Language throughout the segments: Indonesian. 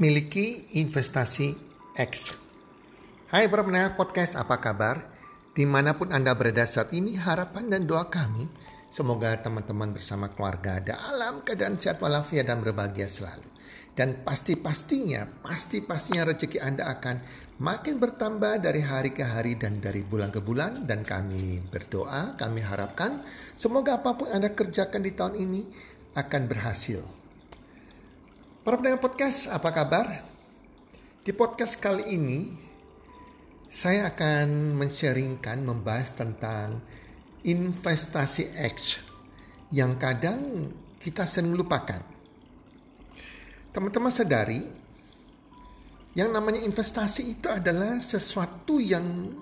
miliki investasi X. Hai para pendengar podcast, apa kabar? Di mana pun Anda berada saat ini, harapan dan doa kami, semoga teman-teman bersama keluarga dalam keadaan sehat walafiat dan berbahagia selalu. Dan pasti-pastinya, pasti-pastinya rezeki Anda akan makin bertambah dari hari ke hari dan dari bulan ke bulan. Dan kami berdoa, kami harapkan semoga apa pun Anda kerjakan di tahun ini akan berhasil Para pendengar podcast, apa kabar? Di podcast kali ini, saya akan men-sharingkan, membahas tentang investasi X yang kadang kita sering lupakan. Teman-teman sadari, yang namanya investasi itu adalah sesuatu yang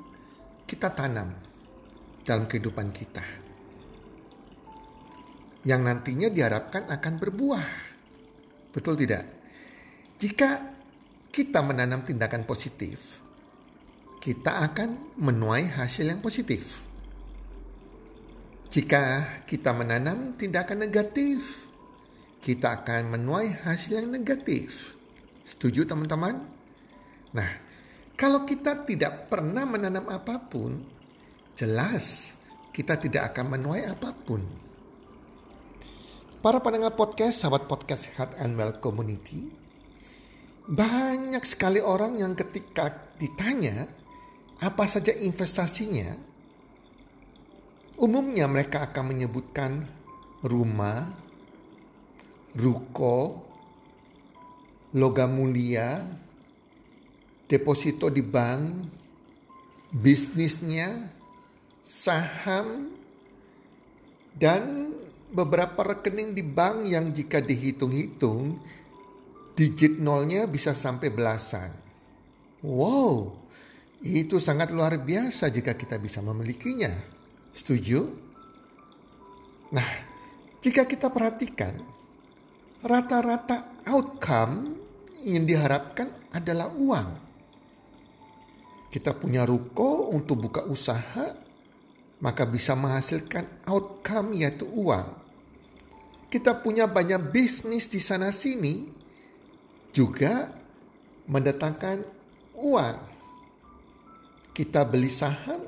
kita tanam dalam kehidupan kita. Yang nantinya diharapkan akan berbuah Betul tidak? Jika kita menanam tindakan positif, kita akan menuai hasil yang positif. Jika kita menanam tindakan negatif, kita akan menuai hasil yang negatif. Setuju teman-teman? Nah, kalau kita tidak pernah menanam apa pun, jelas kita tidak akan menuai apa pun. Para pendengar podcast, sahabat podcast Health and Well Community, banyak sekali orang yang ketika ditanya apa saja investasinya, umumnya mereka akan menyebutkan rumah, ruko, logam mulia, deposito di bank, bisnisnya, saham, dan beberapa rekening di bank yang jika dihitung-hitung digit nolnya bisa sampai belasan. Wow, itu sangat luar biasa jika kita bisa memilikinya. Setuju? Nah, jika kita perhatikan, rata-rata outcome yang diharapkan adalah uang. Kita punya ruko untuk buka usaha, maka bisa menghasilkan outcome yaitu uang. Kita punya banyak bisnis di sana sini juga mendatangkan uang. Kita beli saham,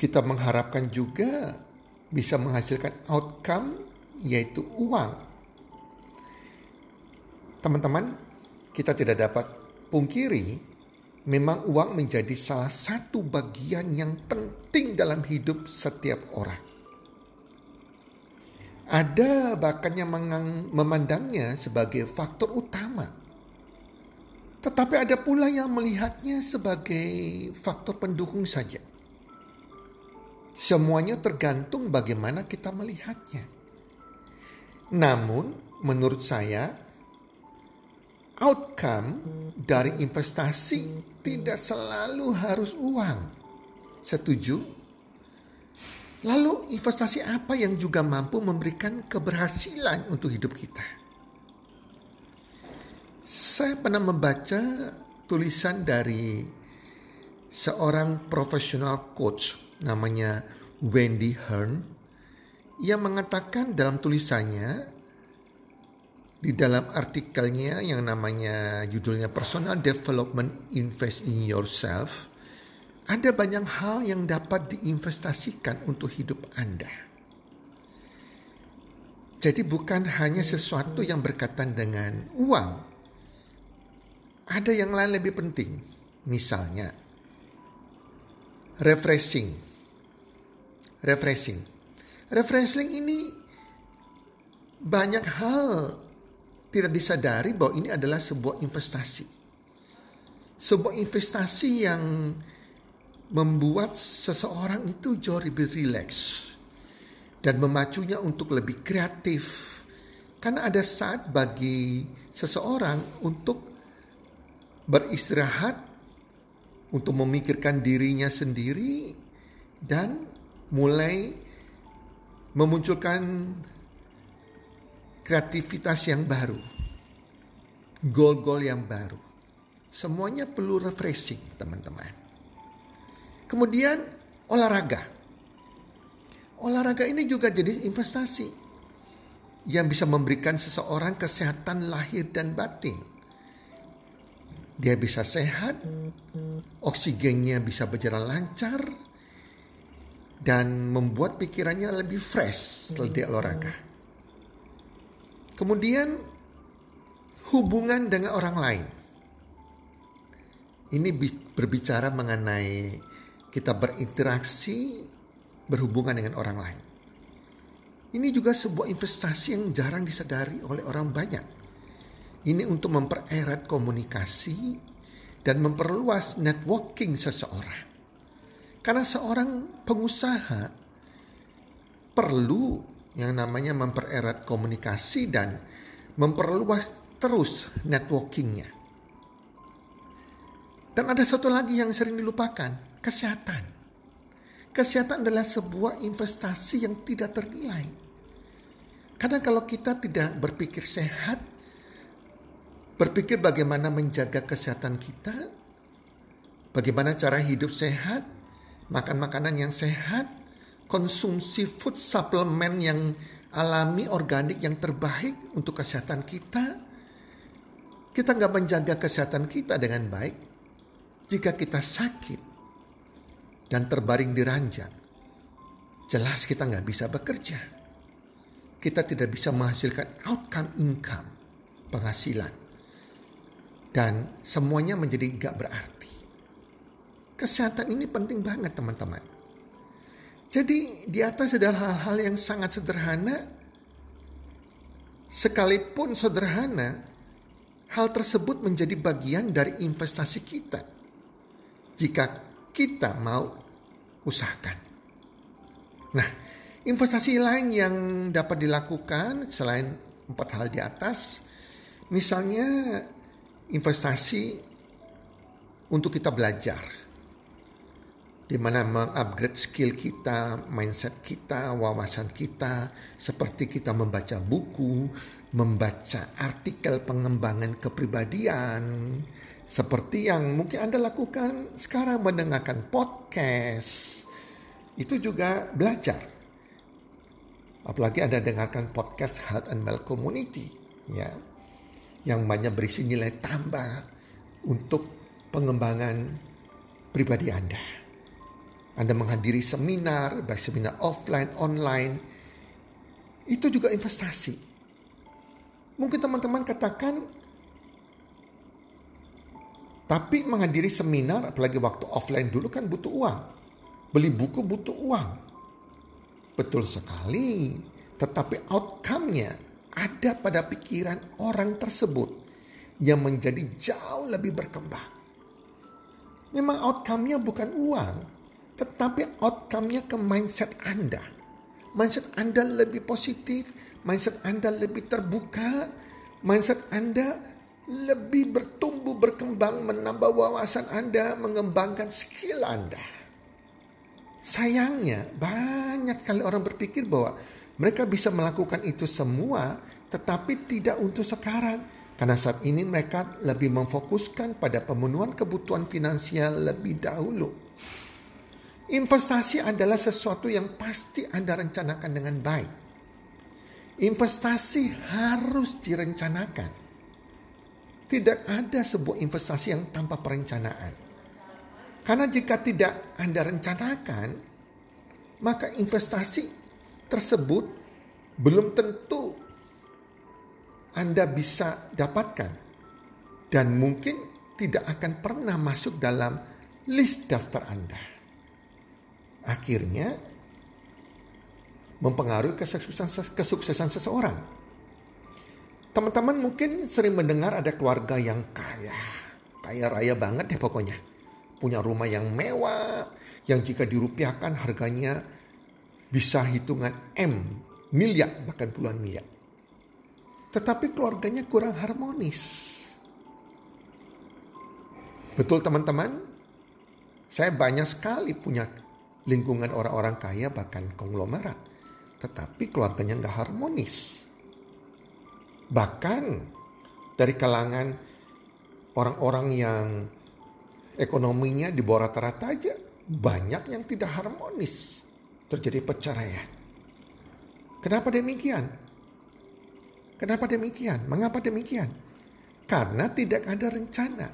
kita mengharapkan juga bisa menghasilkan outcome yaitu uang. Teman-teman, kita tidak dapat pungkiri memang uang menjadi salah satu bagian yang penting dalam hidup setiap orang. Ada bahkan yang memandangnya sebagai faktor utama. Tetapi ada pula yang melihatnya sebagai faktor pendukung saja. Semuanya tergantung bagaimana kita melihatnya. Namun, menurut saya, outcome dari investasi tidak selalu harus uang. Setuju? Lalu investasi apa yang juga mampu memberikan keberhasilan untuk hidup kita? Saya pernah membaca tulisan dari seorang profesional coach namanya Wendy Hearn yang mengatakan dalam tulisannya di dalam artikelnya yang namanya judulnya Personal Development Invest in Yourself, ada banyak hal yang dapat diinvestasikan untuk hidup Anda. Jadi bukan hanya sesuatu yang berkaitan dengan uang. Ada yang lain lebih penting. Misalnya, refreshing. Refreshing. Refreshing ini banyak hal tidak disadari bahwa ini adalah sebuah investasi. Sebuah investasi yang membuat seseorang itu jauh lebih rileks dan memacunya untuk lebih kreatif. Karena ada saat bagi seseorang untuk beristirahat, untuk memikirkan dirinya sendiri dan mulai memunculkan kreativitas yang baru, goal-goal yang baru. Semuanya perlu refreshing, teman-teman. Kemudian olahraga. Olahraga ini juga jadi investasi yang bisa memberikan seseorang kesehatan lahir dan batin. Dia bisa sehat, oksigennya bisa berjalan lancar, dan membuat pikirannya lebih fresh setelah dia olahraga. Kemudian hubungan dengan orang lain. Ini berbicara mengenai kita berinteraksi, berhubungan dengan orang lain. Ini juga sebuah investasi yang jarang disadari oleh orang banyak. Ini untuk mempererat komunikasi dan memperluas networking seseorang. Karena seorang pengusaha perlu yang namanya mempererat komunikasi dan memperluas terus networkingnya. Dan ada satu lagi yang sering dilupakan, kesehatan. Kesehatan adalah sebuah investasi yang tidak ternilai. Karena kalau kita tidak berpikir sehat, berpikir bagaimana menjaga kesehatan kita, bagaimana cara hidup sehat, makan makanan yang sehat, konsumsi food supplement yang alami, organik yang terbaik untuk kesehatan kita. Kita nggak menjaga kesehatan kita dengan baik. Jika kita sakit dan terbaring di ranjang, jelas kita nggak bisa bekerja kita tidak bisa menghasilkan outcome income, penghasilan. Dan semuanya menjadi gak berarti. Kesehatan ini penting banget teman-teman. Jadi di atas adalah hal-hal yang sangat sederhana. Sekalipun sederhana, hal tersebut menjadi bagian dari investasi kita. Jika kita mau usahakan. Nah, Investasi lain yang dapat dilakukan selain empat hal di atas, misalnya investasi untuk kita belajar, di mana mengupgrade skill kita, mindset kita, wawasan kita, seperti kita membaca buku, membaca artikel pengembangan kepribadian, seperti yang mungkin Anda lakukan sekarang mendengarkan podcast, itu juga belajar Apalagi Anda dengarkan podcast Health and Well Community ya yang banyak berisi nilai tambah untuk pengembangan pribadi Anda. Anda menghadiri seminar, baik seminar offline, online, itu juga investasi. Mungkin teman-teman katakan, tapi menghadiri seminar, apalagi waktu offline dulu kan butuh uang. Beli buku butuh uang. Betul sekali, tetapi outcome-nya ada pada pikiran orang tersebut yang menjadi jauh lebih berkembang. Memang outcome-nya bukan uang, tetapi outcome-nya ke mindset Anda. Mindset Anda lebih positif, mindset Anda lebih terbuka, mindset Anda lebih bertumbuh, berkembang, menambah wawasan Anda, mengembangkan skill Anda. Sayangnya banyak kali orang berpikir bahwa mereka bisa melakukan itu semua tetapi tidak untuk sekarang. Karena saat ini mereka lebih memfokuskan pada pemenuhan kebutuhan finansial lebih dahulu. Investasi adalah sesuatu yang pasti Anda rencanakan dengan baik. Investasi harus direncanakan. Tidak ada sebuah investasi yang tanpa perencanaan. Karena jika tidak Anda rencanakan, maka investasi tersebut belum tentu Anda bisa dapatkan dan mungkin tidak akan pernah masuk dalam list daftar Anda. Akhirnya mempengaruhi kesuksesan, kesuksesan seseorang. Teman-teman mungkin sering mendengar ada keluarga yang kaya, kaya raya banget deh pokoknya punya rumah yang mewah, yang jika dirupiahkan harganya bisa hitungan M, miliar, bahkan puluhan miliar. Tetapi keluarganya kurang harmonis. Betul teman-teman? Saya banyak sekali punya lingkungan orang-orang kaya bahkan konglomerat. Tetapi keluarganya nggak harmonis. Bahkan dari kalangan orang-orang yang ekonominya di bawah rata-rata aja banyak yang tidak harmonis. Terjadi perceraian. Kenapa demikian? Kenapa demikian? Mengapa demikian? Karena tidak ada rencana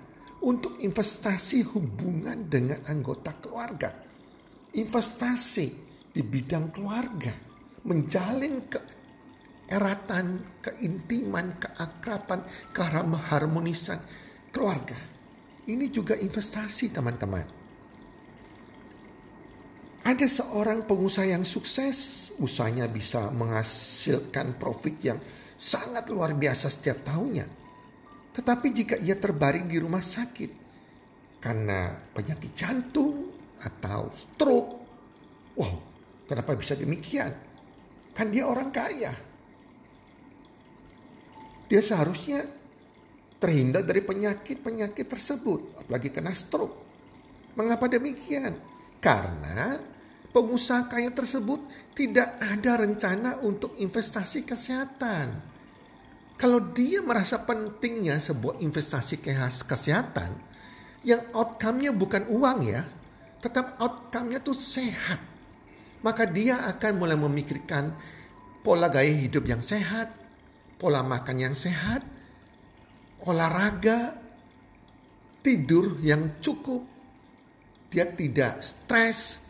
untuk investasi hubungan dengan anggota keluarga. Investasi di bidang keluarga. Menjalin ke eratan, keintiman, keakraban, keharmonisan keluarga. Ini juga investasi teman-teman. Ada seorang pengusaha yang sukses, usahanya bisa menghasilkan profit yang sangat luar biasa setiap tahunnya. Tetapi jika ia terbaring di rumah sakit karena penyakit jantung atau stroke, wow, kenapa bisa demikian? Kan dia orang kaya. Dia seharusnya terhindar dari penyakit-penyakit tersebut, apalagi kena stroke. Mengapa demikian? Karena pengusaha kaya tersebut tidak ada rencana untuk investasi kesehatan. Kalau dia merasa pentingnya sebuah investasi kesehatan, yang outcome-nya bukan uang ya, tetap outcome-nya tuh sehat. Maka dia akan mulai memikirkan pola gaya hidup yang sehat, pola makan yang sehat, olahraga, tidur yang cukup. Dia tidak stres,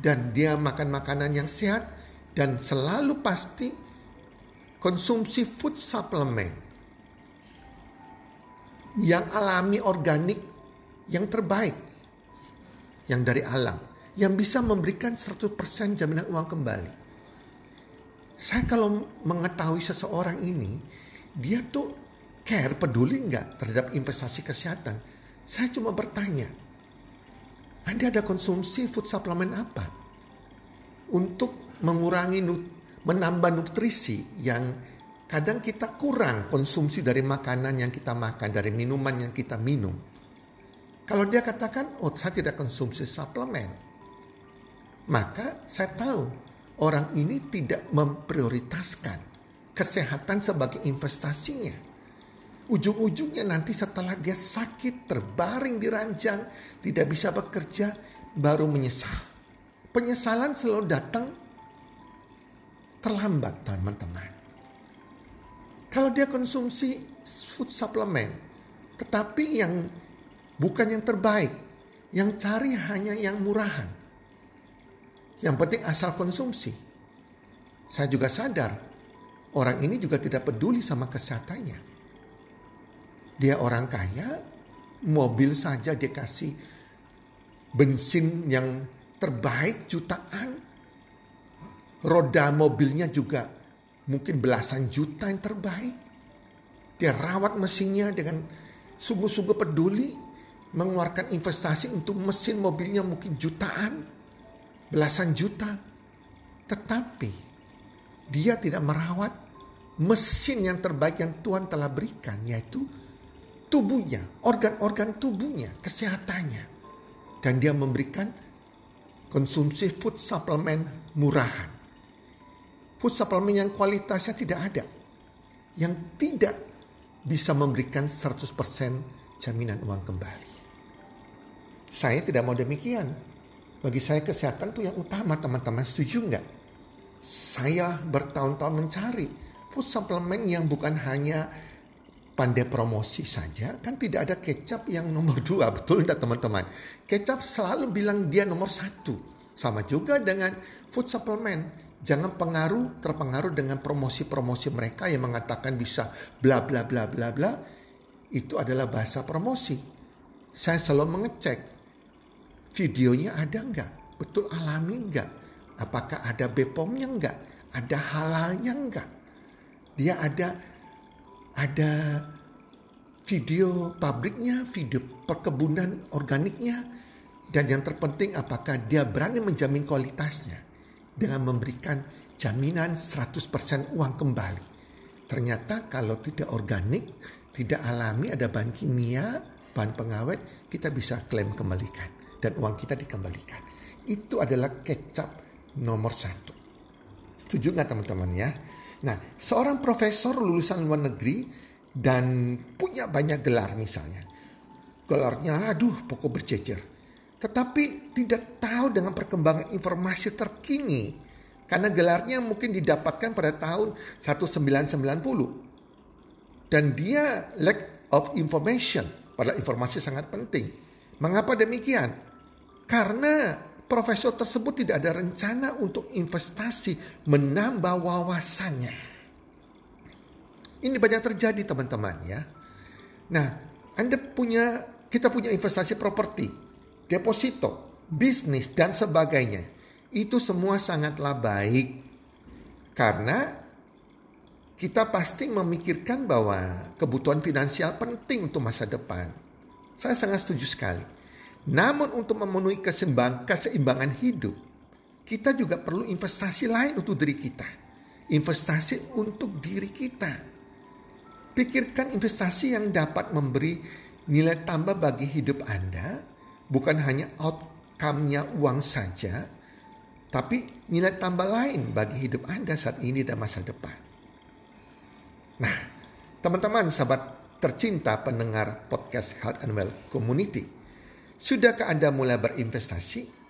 dan dia makan makanan yang sehat dan selalu pasti konsumsi food supplement yang alami organik yang terbaik yang dari alam yang bisa memberikan 100% jaminan uang kembali. Saya kalau mengetahui seseorang ini, dia tuh care, peduli nggak terhadap investasi kesehatan. Saya cuma bertanya, anda ada konsumsi food supplement apa? Untuk mengurangi, menambah nutrisi yang kadang kita kurang konsumsi dari makanan yang kita makan, dari minuman yang kita minum. Kalau dia katakan, oh saya tidak konsumsi suplemen. Maka saya tahu orang ini tidak memprioritaskan kesehatan sebagai investasinya. Ujung-ujungnya nanti setelah dia sakit, terbaring di ranjang, tidak bisa bekerja, baru menyesal. Penyesalan selalu datang terlambat teman-teman. Kalau dia konsumsi food supplement, tetapi yang bukan yang terbaik, yang cari hanya yang murahan. Yang penting asal konsumsi. Saya juga sadar, orang ini juga tidak peduli sama kesehatannya. Dia orang kaya, mobil saja dia kasih bensin yang terbaik jutaan. Roda mobilnya juga mungkin belasan juta yang terbaik. Dia rawat mesinnya dengan sungguh-sungguh peduli. Mengeluarkan investasi untuk mesin mobilnya mungkin jutaan. Belasan juta. Tetapi dia tidak merawat mesin yang terbaik yang Tuhan telah berikan. Yaitu tubuhnya, organ-organ tubuhnya, kesehatannya. Dan dia memberikan konsumsi food supplement murahan. Food supplement yang kualitasnya tidak ada. Yang tidak bisa memberikan 100% jaminan uang kembali. Saya tidak mau demikian. Bagi saya kesehatan itu yang utama teman-teman. Setuju nggak? Saya bertahun-tahun mencari food supplement yang bukan hanya pandai promosi saja kan tidak ada kecap yang nomor dua. Betul tidak teman-teman? Kecap selalu bilang dia nomor satu. Sama juga dengan food supplement. Jangan pengaruh terpengaruh dengan promosi-promosi mereka yang mengatakan bisa bla bla bla bla bla. Itu adalah bahasa promosi. Saya selalu mengecek videonya ada nggak? Betul alami nggak? Apakah ada bepomnya nggak? Ada halalnya nggak? Dia ada ada video pabriknya, video perkebunan organiknya, dan yang terpenting apakah dia berani menjamin kualitasnya dengan memberikan jaminan 100% uang kembali. Ternyata kalau tidak organik, tidak alami, ada bahan kimia, bahan pengawet, kita bisa klaim kembalikan. Dan uang kita dikembalikan. Itu adalah kecap nomor satu. Setuju nggak teman-teman ya? Nah, seorang profesor lulusan luar negeri dan punya banyak gelar misalnya. Gelarnya aduh pokok berjejer. Tetapi tidak tahu dengan perkembangan informasi terkini. Karena gelarnya mungkin didapatkan pada tahun 1990. dan dia lack of information. Padahal informasi sangat penting. Mengapa demikian? Karena profesor tersebut tidak ada rencana untuk investasi menambah wawasannya. Ini banyak terjadi teman-teman ya. Nah, Anda punya kita punya investasi properti, deposito, bisnis dan sebagainya. Itu semua sangatlah baik. Karena kita pasti memikirkan bahwa kebutuhan finansial penting untuk masa depan. Saya sangat setuju sekali. Namun untuk memenuhi keseimbang, keseimbangan hidup, kita juga perlu investasi lain untuk diri kita. Investasi untuk diri kita. Pikirkan investasi yang dapat memberi nilai tambah bagi hidup Anda, bukan hanya outcome-nya uang saja, tapi nilai tambah lain bagi hidup Anda saat ini dan masa depan. Nah, teman-teman sahabat tercinta pendengar podcast Health and Well Community, sudahkah Anda mulai berinvestasi?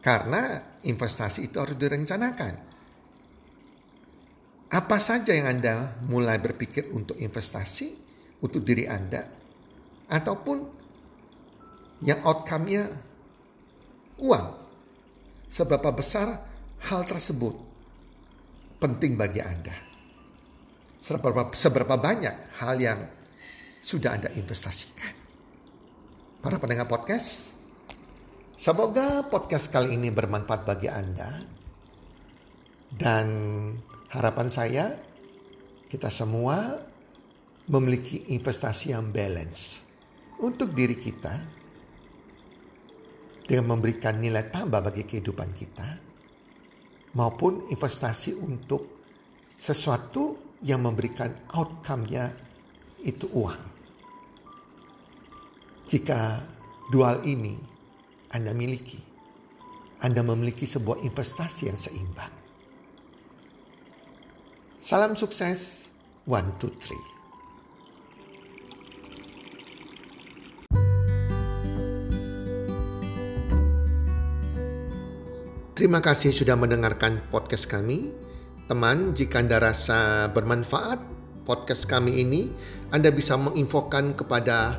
Karena investasi itu harus direncanakan. Apa saja yang Anda mulai berpikir untuk investasi untuk diri Anda ataupun yang outcome-nya uang. Seberapa besar hal tersebut penting bagi Anda seberapa, seberapa banyak hal yang sudah Anda investasikan. Para pendengar podcast, semoga podcast kali ini bermanfaat bagi Anda. Dan harapan saya, kita semua memiliki investasi yang balance untuk diri kita dengan memberikan nilai tambah bagi kehidupan kita maupun investasi untuk sesuatu yang memberikan outcome-nya itu uang. Jika dual ini Anda miliki, Anda memiliki sebuah investasi yang seimbang. Salam sukses, one, two, three. Terima kasih sudah mendengarkan podcast kami. Teman, jika Anda rasa bermanfaat podcast kami ini, Anda bisa menginfokan kepada